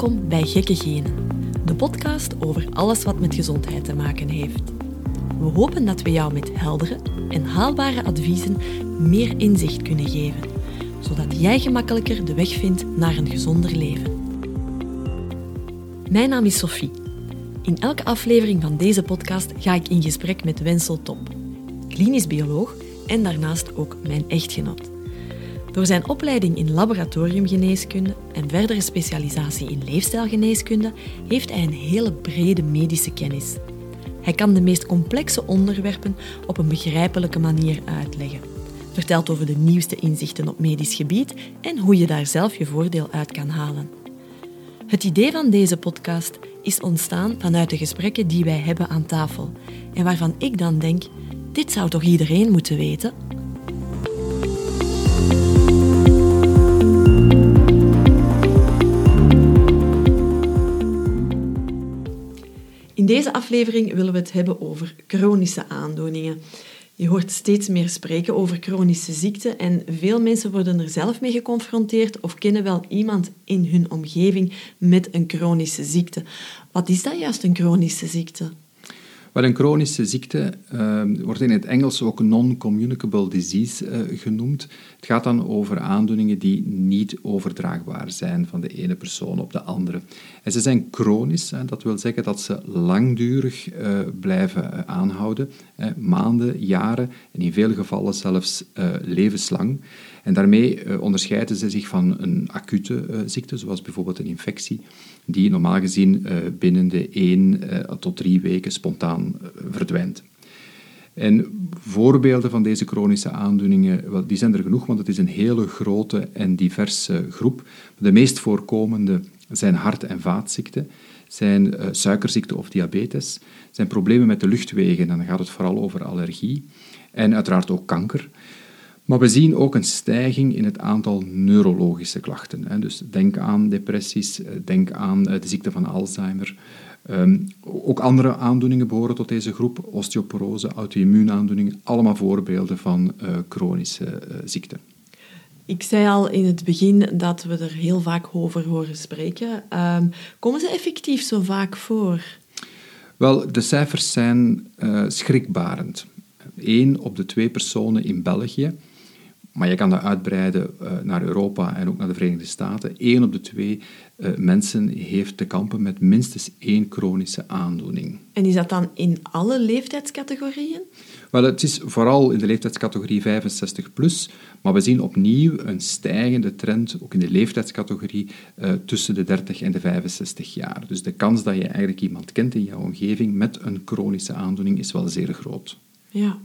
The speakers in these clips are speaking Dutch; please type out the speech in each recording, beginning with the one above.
Welkom bij Gekke Genen, de podcast over alles wat met gezondheid te maken heeft. We hopen dat we jou met heldere en haalbare adviezen meer inzicht kunnen geven, zodat jij gemakkelijker de weg vindt naar een gezonder leven. Mijn naam is Sophie. In elke aflevering van deze podcast ga ik in gesprek met Wensel Top, klinisch bioloog en daarnaast ook mijn echtgenoot. Door zijn opleiding in laboratoriumgeneeskunde en verdere specialisatie in leefstijlgeneeskunde heeft hij een hele brede medische kennis. Hij kan de meest complexe onderwerpen op een begrijpelijke manier uitleggen. Vertelt over de nieuwste inzichten op medisch gebied en hoe je daar zelf je voordeel uit kan halen. Het idee van deze podcast is ontstaan vanuit de gesprekken die wij hebben aan tafel en waarvan ik dan denk: dit zou toch iedereen moeten weten? Deze aflevering willen we het hebben over chronische aandoeningen. Je hoort steeds meer spreken over chronische ziekten en veel mensen worden er zelf mee geconfronteerd of kennen wel iemand in hun omgeving met een chronische ziekte. Wat is dat juist, een chronische ziekte? Wel, een chronische ziekte uh, wordt in het Engels ook non-communicable disease uh, genoemd. Het gaat dan over aandoeningen die niet overdraagbaar zijn van de ene persoon op de andere. En ze zijn chronisch, dat wil zeggen dat ze langdurig uh, blijven aanhouden, maanden, jaren en in veel gevallen zelfs levenslang. En daarmee onderscheiden ze zich van een acute ziekte, zoals bijvoorbeeld een infectie, die normaal gezien binnen de 1 tot 3 weken spontaan verdwijnt. En voorbeelden van deze chronische aandoeningen, die zijn er genoeg, want het is een hele grote en diverse groep. De meest voorkomende zijn hart- en vaatziekten, zijn suikerziekte of diabetes, zijn problemen met de luchtwegen, en dan gaat het vooral over allergie, en uiteraard ook kanker. Maar we zien ook een stijging in het aantal neurologische klachten. Dus denk aan depressies, eh, denk aan eh, de ziekte van Alzheimer, Um, ook andere aandoeningen behoren tot deze groep, osteoporose, auto-immuunaandoeningen, allemaal voorbeelden van uh, chronische ziekten. Ik zei al in het begin dat we er heel vaak over horen spreken. Um, komen ze effectief zo vaak voor? Wel, de cijfers zijn schrikbarend. Eén op de twee personen in België maar je kan dat uitbreiden uh, naar Europa en ook naar de Verenigde Staten. Eén op de twee uh, mensen heeft te kampen met minstens één chronische aandoening. En is dat dan in alle leeftijdscategorieën? Wel, het is vooral in de leeftijdscategorie 65 plus, maar we zien opnieuw een stijgende trend, ook in de leeftijdscategorie uh, tussen de 30 en de 65 jaar. Dus de kans dat je eigenlijk iemand kent in jouw omgeving met een chronische aandoening is wel zeer groot. Ja.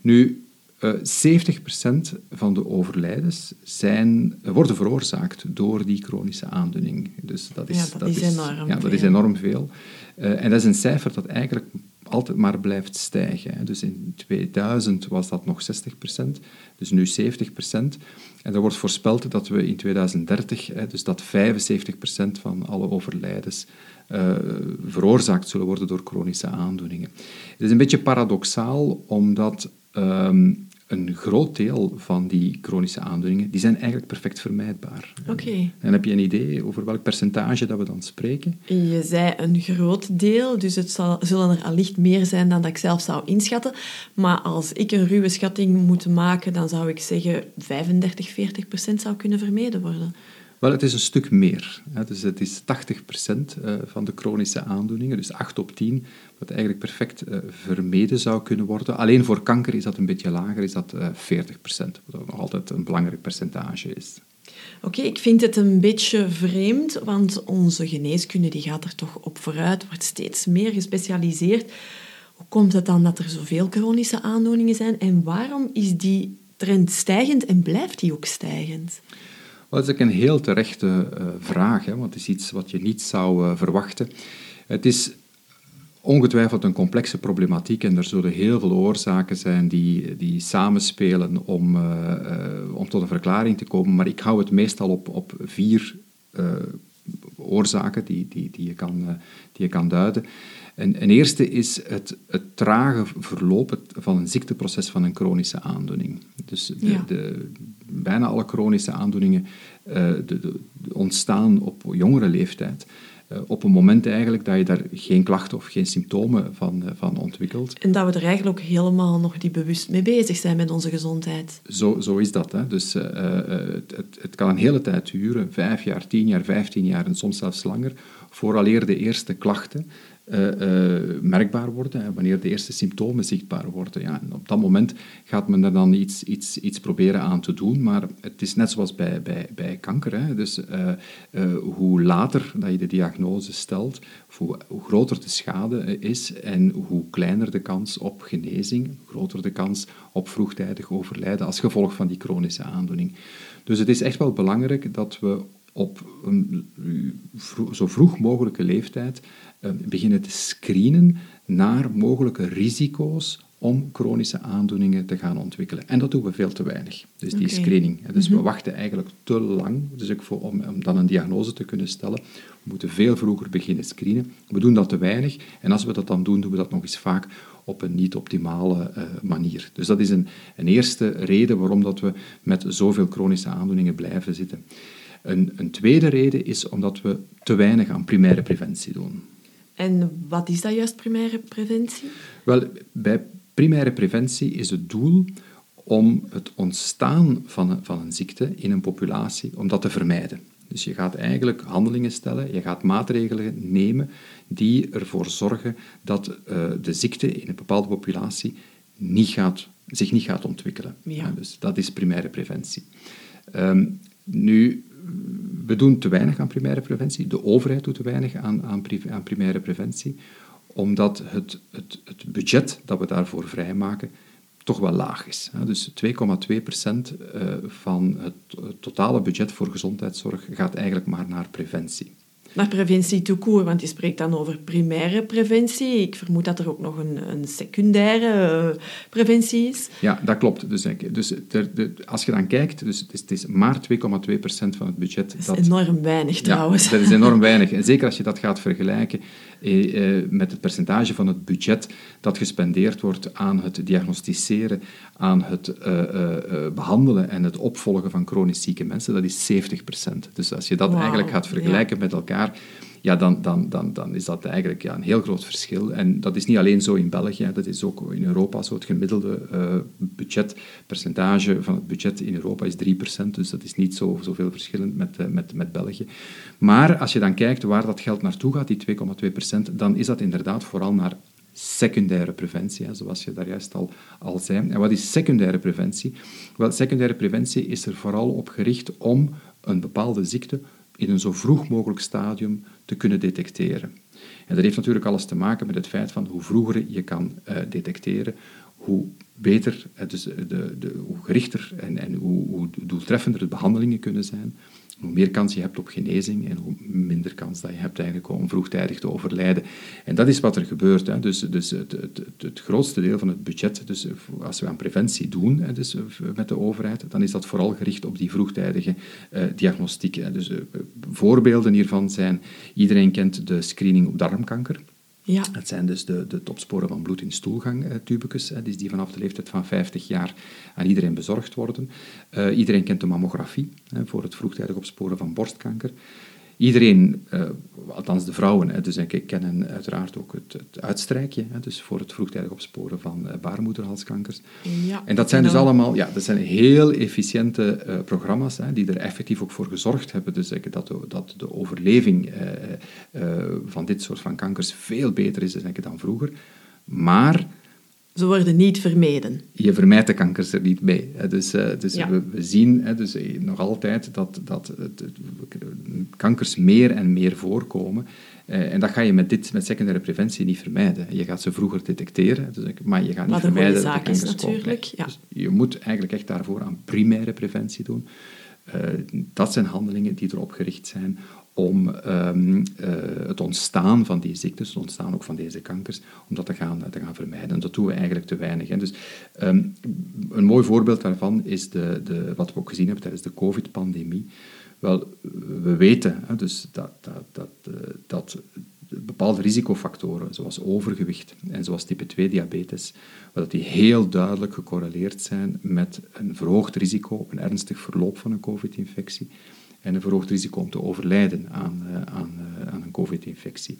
Nu, uh, eh, 70% van de overlijdens zijn, worden veroorzaakt door die chronische aandoening. Dus dat is, ja, dat, dat is, enorm ja, veel. dat is enorm veel. Uh, en dat is een cijfer dat eigenlijk altijd maar blijft stijgen. Hè. Dus in 2000 was dat nog 60%, dus nu 70%. En er wordt voorspeld dat we in 2030, hè, dus dat 75% van alle overlijdens uh, veroorzaakt zullen worden door chronische aandoeningen. Het is een beetje paradoxaal, omdat um, een groot deel van die chronische aandoeningen, die zijn eigenlijk perfect vermijdbaar. Oké. En heb je een idee over welk percentage dat we dan spreken? Je zei een groot deel, dus het zal, zullen er allicht meer zijn dan dat ik zelf zou inschatten. Maar als ik een ruwe schatting moet maken, dan zou ik zeggen 35, 40 procent zou kunnen vermeden worden. Wel, het is een stuk meer. Dus het is 80% eh, van de chronische aandoeningen, dus 8 op 10, wat eigenlijk perfect eh, vermeden zou kunnen worden. Alleen voor kanker is dat een beetje lager, is dat 40%, eh, wat nog altijd een belangrijk percentage is. Oké, ik vind het een beetje vreemd, want onze geneeskunde die gaat er toch op vooruit, wordt steeds meer gespecialiseerd. Hoe komt het dan dat er zoveel chronische aandoeningen zijn en waarom is die trend stijgend en blijft die ook stijgend? Dat is een heel terechte uh, vraag, hè, want het is iets wat je niet zou uh, verwachten. Het is ongetwijfeld een complexe problematiek en er zullen heel veel oorzaken zijn die, die samenspelen om, uh, om tot een verklaring te komen, maar ik hou het meestal op, op vier oorzaken die, die, die, je kan, die je kan duiden. En, een eerste is het, het trage verloop van een ziekteproces van een chronische aandoening. Dus de, de, bijna alle chronische aandoeningen de, ontstaan op jongere leeftijd. Eh, op een moment eigenlijk dat je daar geen klachten of geen symptomen van, eh, van ontwikkelt. En dat we er eigenlijk ook helemaal nog niet bewust mee bezig zijn met onze gezondheid. Zo, zo is dat. Hè. Dus uh, het, het, het, kan een hele tijd duren, vijf jaar, tien jaar, vijftien jaar en soms zelfs langer, vooraleer de eerste klachten merkbaar worden en wanneer de eerste symptomen zichtbaar worden. Ja, en op dat moment gaat men er dan iets, iets, iets proberen aan te doen, maar het is net zoals bij, bij, bij kanker. Hè. Dus uh, hoe later dat je de diagnose stelt, hoe, hoe, groter de schade is en hoe kleiner de kans op genezing, groter de kans op vroegtijdig overlijden als gevolg van die chronische aandoening. Dus het is echt wel belangrijk dat we op een zo vroeg mogelijke leeftijd eh, beginnen te screenen naar mogelijke risico's om chronische aandoeningen te gaan ontwikkelen. En dat doen we veel te weinig, dus die screening. Dus we mhm. wachten eigenlijk te lang dus ook voor, om, om dan een diagnose te kunnen stellen. We moeten veel vroeger beginnen screenen. We doen dat te weinig en als we dat dan doen, doen we dat nog eens vaak op een niet optimale uh, manier. Dus dat is een, een eerste reden waarom dat we met zoveel chronische aandoeningen blijven zitten. Een, een tweede reden is omdat we te weinig aan primaire preventie doen. En wat is dat juist, primaire preventie? Wel, bij primaire preventie is het doel om het ontstaan van een, van een ziekte in een populatie, om dat te vermijden. Dus je gaat eigenlijk handelingen stellen, je gaat maatregelen nemen die ervoor zorgen dat uh, de ziekte in een bepaalde populatie niet gaat, zich niet gaat ontwikkelen. Ja. dus dat is primaire preventie. Um, nu, we doen te weinig aan primaire preventie. De overheid doet te weinig aan, aan, aan primaire preventie, omdat het, het, het, budget dat we daarvoor vrijmaken toch wel laag is. Dus 2,2 procent eh, van het totale budget voor gezondheidszorg gaat eigenlijk maar naar preventie naar preventie toekoer, want je spreekt dan over primaire preventie. Ik vermoed dat er ook nog een, een secundaire uh, preventie is. Ja, dat klopt. Dus, dus de, de, als je dan kijkt, dus het is, het is maar 2,2% van het budget. Dat is enorm weinig trouwens. Ja, dat is enorm weinig. En zeker als je dat gaat vergelijken eh, eh, met het percentage van het budget dat gespendeerd wordt aan het diagnosticeren, aan het uh, behandelen en het opvolgen van chronisch zieke mensen, dat is 70%. Dus als je dat eigenlijk gaat vergelijken met elkaar, ja, dan, dan, dan, dan is dat eigenlijk ja, een heel groot verschil. En dat is niet alleen zo in België, dat is ook in Europa zo. Het gemiddelde uh, budgetpercentage van het budget in Europa is 3%, dus dat is niet zo, zoveel verschillend met, uh, met, met België. Maar als je dan kijkt waar dat geld naartoe gaat, die 2,2%, dan is dat inderdaad vooral naar secundaire preventie, zoals je daar juist al, al zei. En wat is secundaire preventie? Wel, secundaire preventie is er vooral op gericht om een bepaalde ziekte in een zo vroeg mogelijk stadium te kunnen detecteren. En dat heeft natuurlijk alles te maken met het feit van hoe vroeger je kan uh, detecteren, hoe beter, uh, dus de, de, hoe gerichter en, en hoe, hoe doeltreffender de behandelingen kunnen zijn hoe meer kans je hebt op genezing en hoe minder kans dat je hebt eigenlijk om vroegtijdig te overlijden. En dat is wat er gebeurt. Hè. Dus, dus het, het, het, grootste deel van het budget, dus als we aan preventie doen hè, dus met de overheid, dan is dat vooral gericht op die vroegtijdige uh, diagnostiek. Hè. Dus uh, voorbeelden hiervan zijn, iedereen kent de screening op darmkanker. Ja. Het zijn dus de, de opsporen van bloed in stoelgangtubekes, dus die vanaf de leeftijd van 50 jaar aan iedereen bezorgd worden. Uh, iedereen kent de mammografie voor het vroegtijdig opsporen van borstkanker. Iedereen, uh, althans de vrouwen, hè, dus ik kennen uiteraard ook het, het uitstrijkje, hè, dus voor het vroegtijdig opsporen van uh, baarmoederhalskankers. Ja, en dat zijn dus allemaal, ja, dat zijn heel efficiënte uh, programma's hè, die er effectief ook voor gezorgd hebben, dus dat, de, dat de overleving van dit soort van kankers veel beter is dan vroeger. Maar ze worden niet vermeden. Je vermijdt de kankers er niet mee. Dus, uh, dus we, we, zien dus, eh, nog altijd dat, dat kankers meer en meer voorkomen. Uh, en dat ga je met, dit, met secundaire preventie niet vermijden. Je gaat ze vroeger detecteren, dus, maar je gaat niet vermijden dat de kankers is natuurlijk. Ja. Dus je moet eigenlijk echt daarvoor aan primaire preventie doen. Uh, dat zijn handelingen die erop gericht zijn om um, uh, het ontstaan van die ziektes, het ontstaan ook van deze kankers, om dat te gaan, te gaan vermijden. Dat doen we eigenlijk te weinig. Hè. Dus, um, een mooi voorbeeld daarvan is de, de, wat we ook gezien hebben tijdens de COVID-pandemie. Wel, we weten hè, dus dat, dat, dat, eh, dat bepaalde risicofactoren, zoals overgewicht en zoals type 2 diabetes, dat die heel duidelijk gecorreleerd zijn met een verhoogd risico op een ernstig verloop van een COVID-infectie en een verhoogd risico om te overlijden aan, eh, aan, eh, aan een COVID-infectie.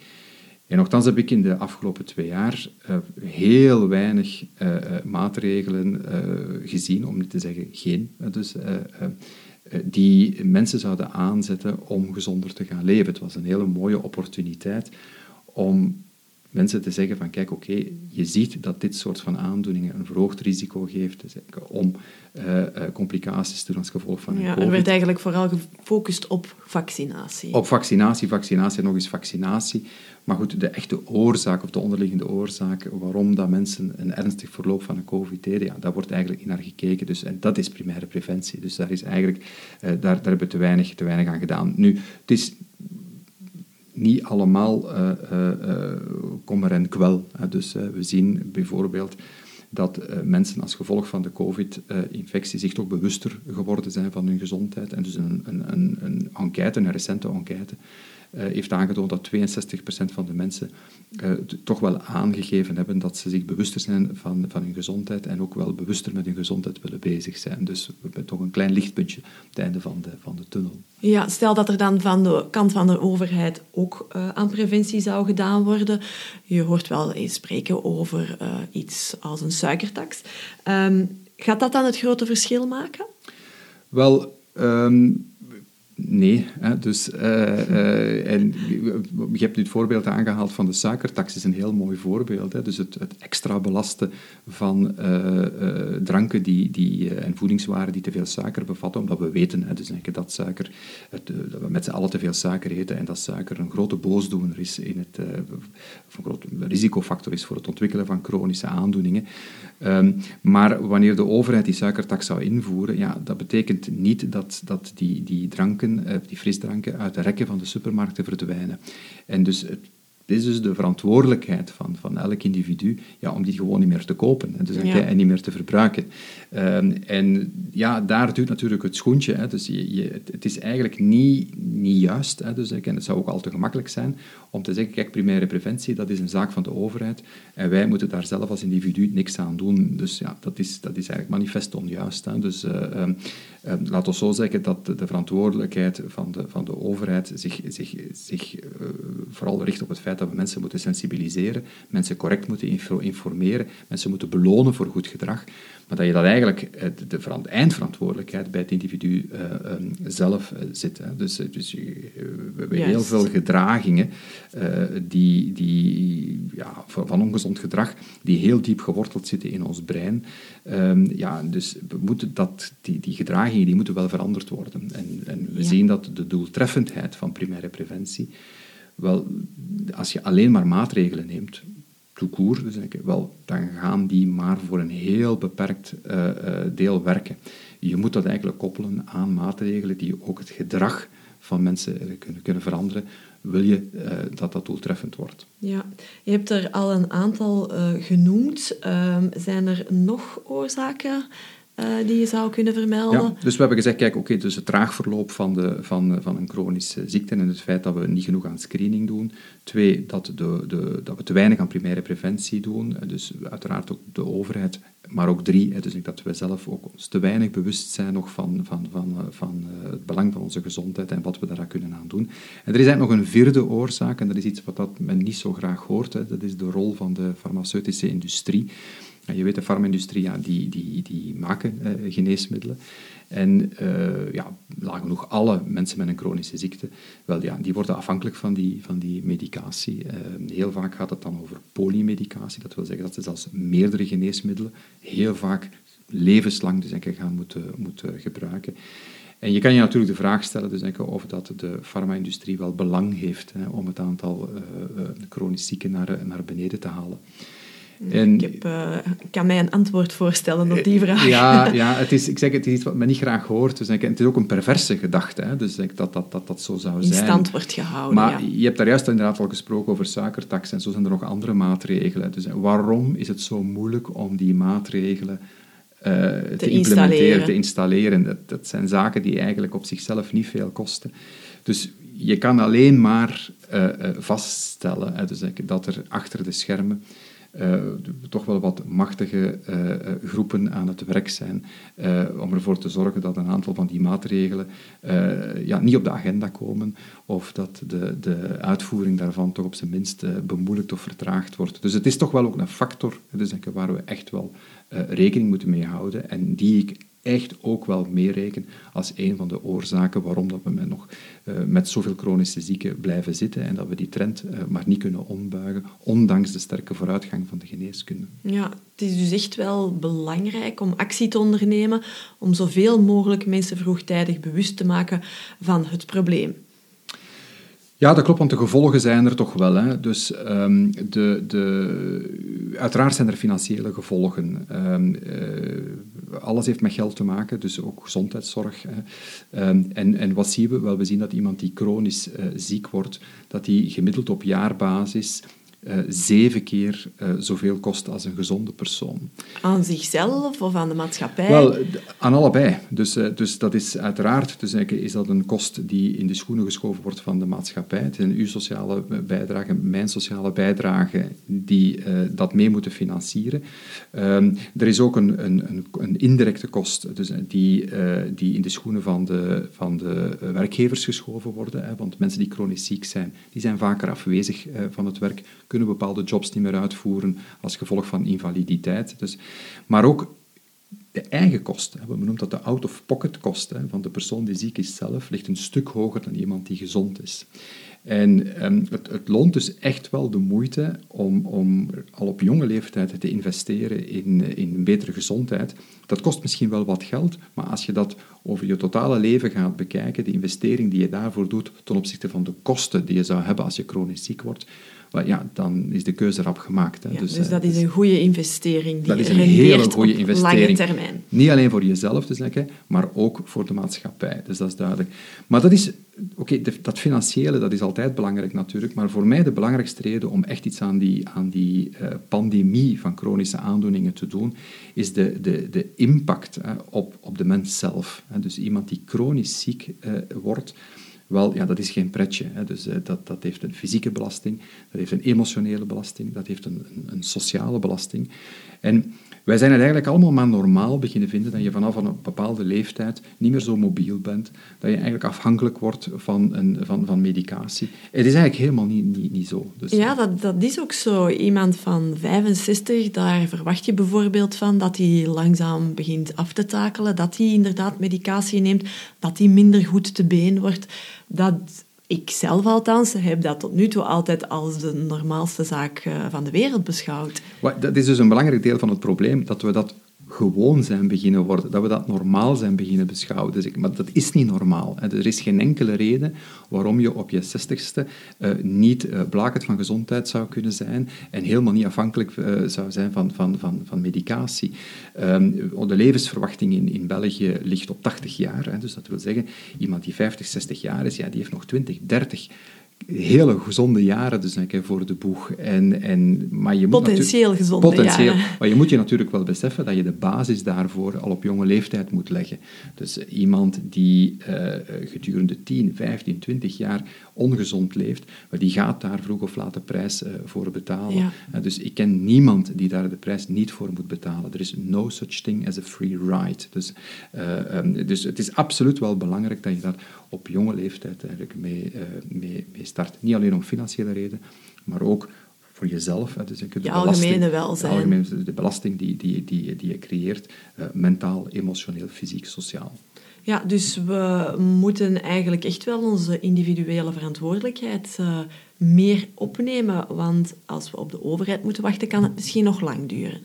En nogthans heb ik in de afgelopen twee jaar uh, heel weinig maatregelen gezien, om niet te zeggen geen, dus, die mensen zouden aanzetten om gezonder te gaan leven. Het was een hele mooie opportuniteit om mensen te zeggen van kijk, oké, je ziet dat dit soort van aandoeningen een verhoogd risico geeft dus om uh, uh, complicaties te doen als gevolg van ja, COVID. Er werd eigenlijk vooral gefocust op vaccinatie. Op vaccinatie, vaccinatie en nog eens vaccinatie. Maar goed, de echte oorzaak of de onderliggende oorzaak waarom dat mensen een ernstig verloop van een COVID deden, ja, daar wordt eigenlijk in naar gekeken. Dus, en dat is primaire preventie. Dus daar is eigenlijk, uh, daar, daar hebben we te weinig, te weinig aan gedaan. Nu, het is niet allemaal uh, kommer en kwel. Dus we zien bijvoorbeeld dat mensen als gevolg van de COVID-infectie zich toch bewuster geworden zijn van hun gezondheid. En dus een, een, een enquête, een recente enquête, heeft aangetoond dat 62% van de mensen uh, toch wel aangegeven hebben dat ze zich bewuster zijn van, van hun gezondheid en ook wel bewuster met hun gezondheid willen bezig zijn. Dus we hebben toch een klein lichtpuntje op het einde van de, van de tunnel. Ja, stel dat er dan van de kant van de overheid ook uh, aan preventie zou gedaan worden. Je hoort wel eens spreken over iets als een suikertax. Um, gaat dat dan het grote verschil maken? Wel, um, Nee, dus, uh, uh, en je hebt nu het voorbeeld aangehaald van de suikertax, is een heel mooi voorbeeld. Hè. Dus het, het extra belasten van uh, dranken die, die, en voedingswaren die te veel suiker bevatten, omdat we weten dus dat, suiker, dat we met z'n allen te veel suiker eten en dat suiker een grote boosdoener is, in het, of een grote risicofactor is voor het ontwikkelen van chronische aandoeningen. Um, maar wanneer de overheid die suikertax zou invoeren, ja, dat betekent niet dat, dat die, die dranken die frisdranken uit de rekken van de supermarkten verdwijnen. En dus het dit is dus de verantwoordelijkheid van, van elk individu ja, om die gewoon niet meer te kopen en, dus ja. en niet meer te verbruiken. Um, en ja, daar duurt natuurlijk het schoentje. Hè. Dus je, je, het, het, is eigenlijk niet, niet juist. Hè. Dus, en het zou ook al te gemakkelijk zijn om te zeggen, kijk, primaire preventie, dat is een zaak van de overheid en wij moeten daar zelf als individu niks aan doen. Dus ja, dat is, dat is eigenlijk manifest onjuist. Hè. Dus uh, um, um, laten we zo zeggen dat de, de, verantwoordelijkheid van de, van de overheid zich, zich, zich uh, vooral richt op het feit dat we mensen moeten sensibiliseren, mensen correct moeten informeren, mensen moeten belonen voor goed gedrag, maar dat je dat eigenlijk de eindverantwoordelijkheid bij het individu uh, um, zelf uh, zit. Hè. Dus, dus we hebben heel veel gedragingen die, die, ja, van ongezond gedrag die heel diep geworteld zitten in ons brein. Um, ja, dus we moeten dat, die, die gedragingen die moeten wel veranderd worden. En, en we ja. zien dat de doeltreffendheid van primaire preventie wel, als je alleen maar maatregelen neemt, toekoer, dus wel, dan gaan die maar voor een heel beperkt uh, uh, deel werken. Je moet dat eigenlijk koppelen aan maatregelen die ook het gedrag van mensen kunnen, kunnen veranderen, wil je dat dat doeltreffend wordt. Ja, je hebt er al een aantal genoemd. Ehm, zijn er nog oorzaken uh, die je zou kunnen vermelden. Dus we hebben gezegd, kijk, oké, dus het traag verloop van, de, van, van een chronische ziekte en het feit dat we niet genoeg aan screening doen. Twee, dat, de, de, dat we te weinig aan primaire preventie doen. Dus uiteraard ook de overheid. Maar ook drie, dus dat we zelf ook ons te weinig bewust zijn nog van, van, van, van het belang van onze gezondheid en wat we daar kunnen aan doen. En er is eigenlijk nog een vierde oorzaak, en dat is iets wat dat men niet zo graag hoort. Hè. Dat is de rol van de farmaceutische industrie. Je weet, de farmindustrie, ja, die, die, die maken uh, geneesmiddelen. En uh, ja, genoeg alle mensen met een chronische ziekte, wel, ja, die worden afhankelijk van die, van die medicatie. Uh, heel vaak gaat het dan over polymedicatie. Dat wil zeggen dat ze zelfs meerdere geneesmiddelen heel vaak levenslang dus gaan moeten, moeten gebruiken. En je kan je natuurlijk de vraag stellen dus ik, of dat de farma-industrie wel belang heeft hè, om het aantal chronisch zieken naar, naar beneden te halen. En, ik heb, uh, kan mij een antwoord voorstellen op die vraag. Ja, ja het is, ik zeg, het is iets wat men niet graag hoort. Dus ik, het is ook een perverse gedachte. Hè, dus ik, dat, dat, dat dat zo zou zijn. In stand wordt gehouden, Maar ja. je hebt daar juist inderdaad al gesproken over suikertax. En zo zijn er nog andere maatregelen. Dus waarom is het zo moeilijk om die maatregelen te, implementeren, te installeren. Dat, dat zijn zaken die eigenlijk op zichzelf niet veel kosten. Dus je kan alleen maar vaststellen dus dat er achter de schermen uh, toch wel wat machtige uh, groepen aan het werk zijn om ervoor te zorgen dat een aantal van die maatregelen ja, niet op de agenda komen of dat de, de uitvoering daarvan toch op zijn minst bemoeilijkt of vertraagd wordt. Dus het is toch wel ook een factor dus waar we echt wel rekening moeten mee houden en die ik echt ook wel meerekenen als een van de oorzaken waarom dat we met, nog, uh, met zoveel chronische zieken blijven zitten en dat we die trend uh, maar niet kunnen ombuigen, ondanks de sterke vooruitgang van de geneeskunde. Ja, het is dus echt wel belangrijk om actie te ondernemen om zoveel mogelijk mensen vroegtijdig bewust te maken van het probleem. Ja, dat klopt, want de gevolgen zijn er toch wel. Hè. Dus um, de, de, uiteraard zijn er financiële gevolgen. Um, uh, alles heeft met geld te maken, dus ook gezondheidszorg. Um, en, en wat zien we? Wel, we zien dat iemand die chronisch uh, ziek wordt, dat die gemiddeld op jaarbasis uh, zeven keer uh, zoveel kost als een gezonde persoon. Aan zichzelf of aan de maatschappij? Wel, aan allebei. Dus, uh, dus dat is uiteraard dus is dat een kost die in de schoenen geschoven wordt van de maatschappij. Het zijn uw sociale bijdrage, mijn sociale bijdrage, die dat mee moeten financieren. Um, er is ook een, een, een, indirecte kost dus, die, die in de schoenen van de, van de werkgevers geschoven worden. Hè, want mensen die chronisch ziek zijn, die zijn vaker afwezig van het werk kunnen bepaalde jobs niet meer uitvoeren als gevolg van invaliditeit. Dus, maar ook de eigen kosten, we noemen dat de out-of-pocket kosten van de persoon die ziek is zelf, ligt een stuk hoger dan iemand die gezond is. En um, het, het, loont dus echt wel de moeite om, om al op jonge leeftijd te investeren in, in betere gezondheid. Dat kost misschien wel wat geld, maar als je dat over je totale leven gaat bekijken, de investering die je daarvoor doet ten opzichte van de kosten die je zou hebben als je chronisch ziek wordt, ja, dan is de keuze erop gemaakt. Hè. dus, dus eh, dat is dus een goede investering. Die dat is een hele goede investering. Lange termijn. Niet alleen voor jezelf zeggen, maar ook voor de maatschappij. Dus dat is duidelijk. Maar dat is, oké, dat financiële, dat is altijd belangrijk natuurlijk, maar voor mij de belangrijkste reden om echt iets aan die, aan die uh, pandemie van chronische aandoeningen te doen, is de, de, de impact op, op de mens zelf. Dus iemand die chronisch ziek uh, wordt, wel, ja, dat is geen pretje. Hè. Dus uh, dat, dat heeft een fysieke belasting, dat heeft een emotionele belasting, dat heeft een, een, een sociale belasting. En wij zijn het eigenlijk allemaal maar normaal beginnen vinden dat je vanaf een bepaalde leeftijd niet meer zo mobiel bent, dat je eigenlijk afhankelijk wordt van, een, van, van medicatie. Het is eigenlijk helemaal niet, niet, niet zo. Dus, ja, dat, dat is ook zo. Iemand van 65, daar verwacht je bijvoorbeeld van dat hij langzaam begint af te takelen, dat hij inderdaad medicatie neemt, dat hij minder goed te been wordt. Dat ik zelf althans heb dat tot nu toe altijd als de normaalste zaak eh, van de wereld beschouwd. Dat is dus een belangrijk deel van het probleem, dat we dat gewoon zijn beginnen worden, dat we dat normaal zijn beginnen beschouwen. Dus ik, maar dat is niet normaal. Er is geen enkele reden waarom je op je zestigste uh, niet uh, blakend van gezondheid zou kunnen zijn en helemaal niet afhankelijk uh, zou zijn van, van, van, van medicatie. Um, de levensverwachting in, in België ligt op 80 jaar. Hè. Dus dat wil zeggen, iemand die 50, 60 jaar is, ja, die heeft nog 20, 30 hele gezonde jaren dus denk ik, voor de boeg. En, en, maar je moet potentieel gezonde potentieel, jaren. Maar je moet je natuurlijk wel beseffen dat je de basis daarvoor al op jonge leeftijd moet leggen. Dus iemand die uh, gedurende 10, 15, 20 jaar ongezond leeft, maar die gaat daar vroeg of laat de prijs uh, voor betalen. Ja. Uh, dus ik ken niemand die daar de prijs niet voor moet betalen. Er is no such thing as a free ride. Dus, um, dus het is absoluut wel belangrijk dat je daar op jonge leeftijd eigenlijk mee, mee, mee start. Niet alleen om financiële redenen, maar ook voor jezelf. Hè. Dus de je algemene welzijn. De, algemene, de belasting die, die, die, die je creëert, mentaal, emotioneel, fysiek, sociaal. Ja, dus we moeten eigenlijk echt wel onze individuele verantwoordelijkheid uh, meer opnemen. Want als we op de overheid moeten wachten, kan het misschien nog lang duren.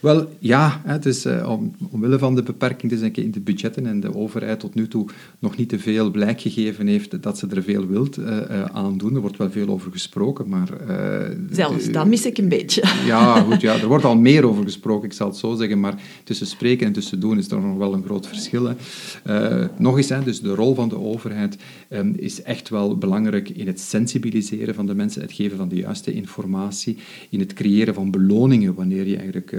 Wel, ja, het is uh, om, omwille van de beperking dus in de budgetten en de overheid tot nu toe nog niet te veel blijk gegeven heeft dat ze er veel wilt uh, aan doen. Er wordt wel veel over gesproken, maar... Zelfs dat mis ik een beetje. Ja, goed, ja, er wordt al meer over gesproken, ik zal het zo zeggen, maar tussen spreken en tussen doen is er nog wel een groot verschil. nog eens, hè, dus de rol van de overheid um, is echt wel belangrijk in het sensibiliseren van de mensen, het geven van de juiste informatie, in het creëren van beloningen wanneer je eigenlijk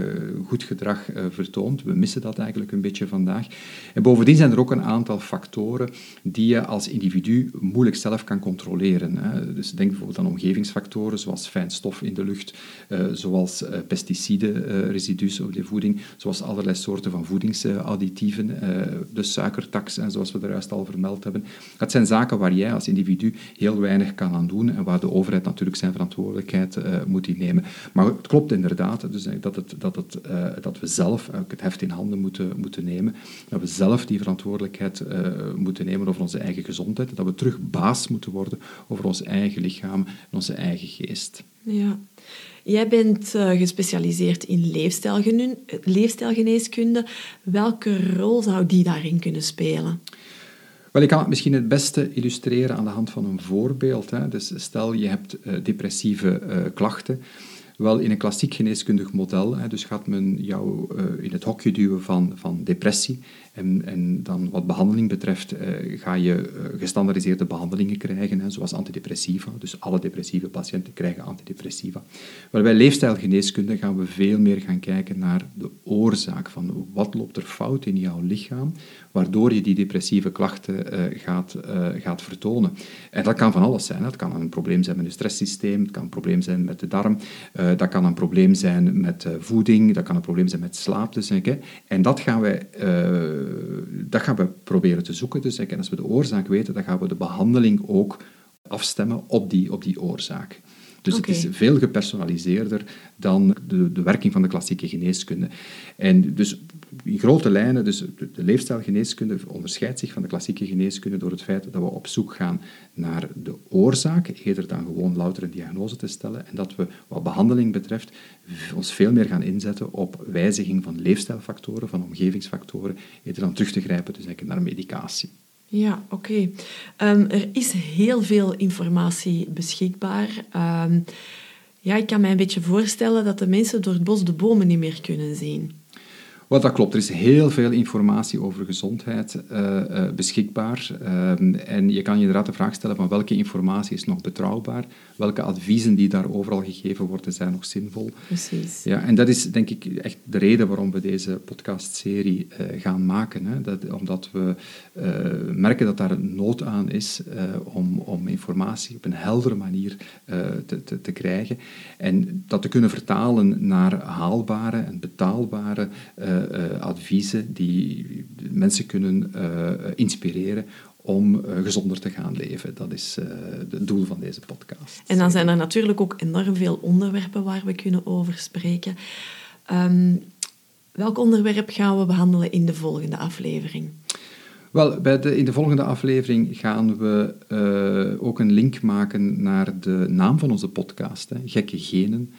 goed gedrag vertoont. We missen dat eigenlijk een beetje vandaag. En bovendien zijn er ook een aantal factoren die je als individu moeilijk zelf kan controleren. Hè. Dus denk bijvoorbeeld aan omgevingsfactoren, zoals fijn stof in de lucht, zoals pesticidenresidu's op de voeding, zoals allerlei soorten van voedingsadditieven, de suikertax, en zoals we er juist al vermeld hebben. Dat zijn zaken waar jij als individu heel weinig kan aan doen en waar de overheid natuurlijk zijn verantwoordelijkheid moet innemen. Maar het klopt inderdaad dus dat, het, dat, het, uh, dat we zelf het heft in handen moeten, moeten nemen, dat we zelf die verantwoordelijkheid uh, moeten nemen over onze eigen gezondheid, dat we terug baas moeten worden over ons eigen lichaam en onze eigen geest. Ja. Jij bent gespecialiseerd in leefstijlgeneeskunde. Welke rol zou die daarin kunnen spelen? Wel, ik kan het misschien het beste illustreren aan de hand van een voorbeeld. Hè. Dus stel je hebt uh, depressieve uh, klachten. Wel, in een klassiek geneeskundig model, dus gaat men jou uh, in het hokje duwen van, van depressie. En, dan wat behandeling betreft uh, ga je uh, gestandardiseerde behandelingen krijgen, hè, zoals antidepressiva. Dus alle depressieve patiënten krijgen antidepressiva. Maar bij leefstijlgeneeskunde gaan we veel meer gaan kijken naar de oorzaak van wat loopt er fout in jouw lichaam, waardoor je die depressieve klachten uh, gaat, gaat vertonen. En dat kan van alles zijn. Het kan een probleem zijn met je stresssysteem, het kan een probleem zijn met de darm, dat kan een probleem zijn met voeding, dat kan een probleem zijn met slaap. Dus, hè. En dat gaan wij dat gaan we proberen te zoeken. Dus en als we de oorzaak weten, dan gaan we de behandeling ook afstemmen op die, op die oorzaak. Dus het is veel gepersonaliseerder dan de, de werking van de klassieke geneeskunde. En dus in grote lijnen, dus de, de leefstijlgeneeskunde onderscheidt zich van de klassieke geneeskunde door het feit dat we op zoek gaan naar de oorzaak, eerder dan gewoon louter een diagnose te stellen. En dat we, wat behandeling betreft, ons veel meer gaan inzetten op wijziging van leefstijlfactoren, van omgevingsfactoren, eerder dan terug te grijpen dus naar medicatie. Ja, oké. Ehm, er is heel veel informatie beschikbaar. Um, ja, ik kan mij een beetje voorstellen dat de mensen door het bos de bomen niet meer kunnen zien. Wat dat klopt. Er is heel veel informatie over gezondheid uh, uh, beschikbaar. Uh, en je kan je inderdaad de vraag stellen van welke informatie is nog betrouwbaar? Welke adviezen die daar overal gegeven worden, zijn nog zinvol? Precies. Ja, en dat is denk ik echt de reden waarom we deze podcastserie gaan maken. Hè? Dat, omdat we merken dat daar een nood aan is om, om informatie op een heldere manier te, te, te, krijgen. En dat te kunnen vertalen naar haalbare en betaalbare uh, adviezen die mensen kunnen uh, inspireren om gezonder te gaan leven. Dat is het doel van deze podcast. En dan zijn er natuurlijk ook enorm veel onderwerpen waar we kunnen over spreken. Um, welk onderwerp gaan we behandelen in de volgende aflevering? Wel, bij de, in de volgende aflevering gaan we uh, ook een link maken naar de naam van onze podcast, hè, Gekke Genen.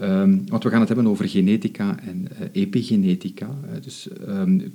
Um, want we gaan het hebben over genetica en uh, epigenetica. Uh, dus um,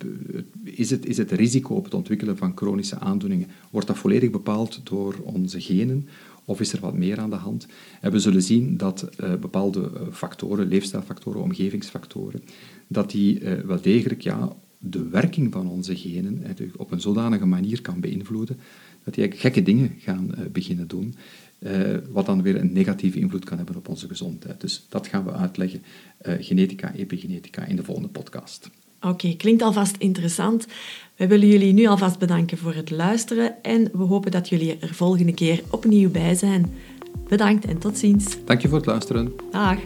is, het, is het risico op het ontwikkelen van chronische aandoeningen, wordt dat volledig bepaald door onze genen? Of is er wat meer aan de hand? En we zullen zien dat uh, bepaalde factoren, leefstijlfactoren, omgevingsfactoren, dat die wel degelijk ja, de werking van onze genen op een zodanige manier kan beïnvloeden dat die gekke dingen gaan beginnen doen. Uh, wat dan weer een negatieve invloed kan hebben op onze gezondheid. Dus dat gaan we uitleggen, uh, genetica, epigenetica, in de volgende podcast. Oké, klinkt alvast interessant. We willen jullie nu alvast bedanken voor het luisteren en we hopen dat jullie er volgende keer opnieuw bij zijn. Bedankt en tot ziens. Dank je voor het luisteren. Dag.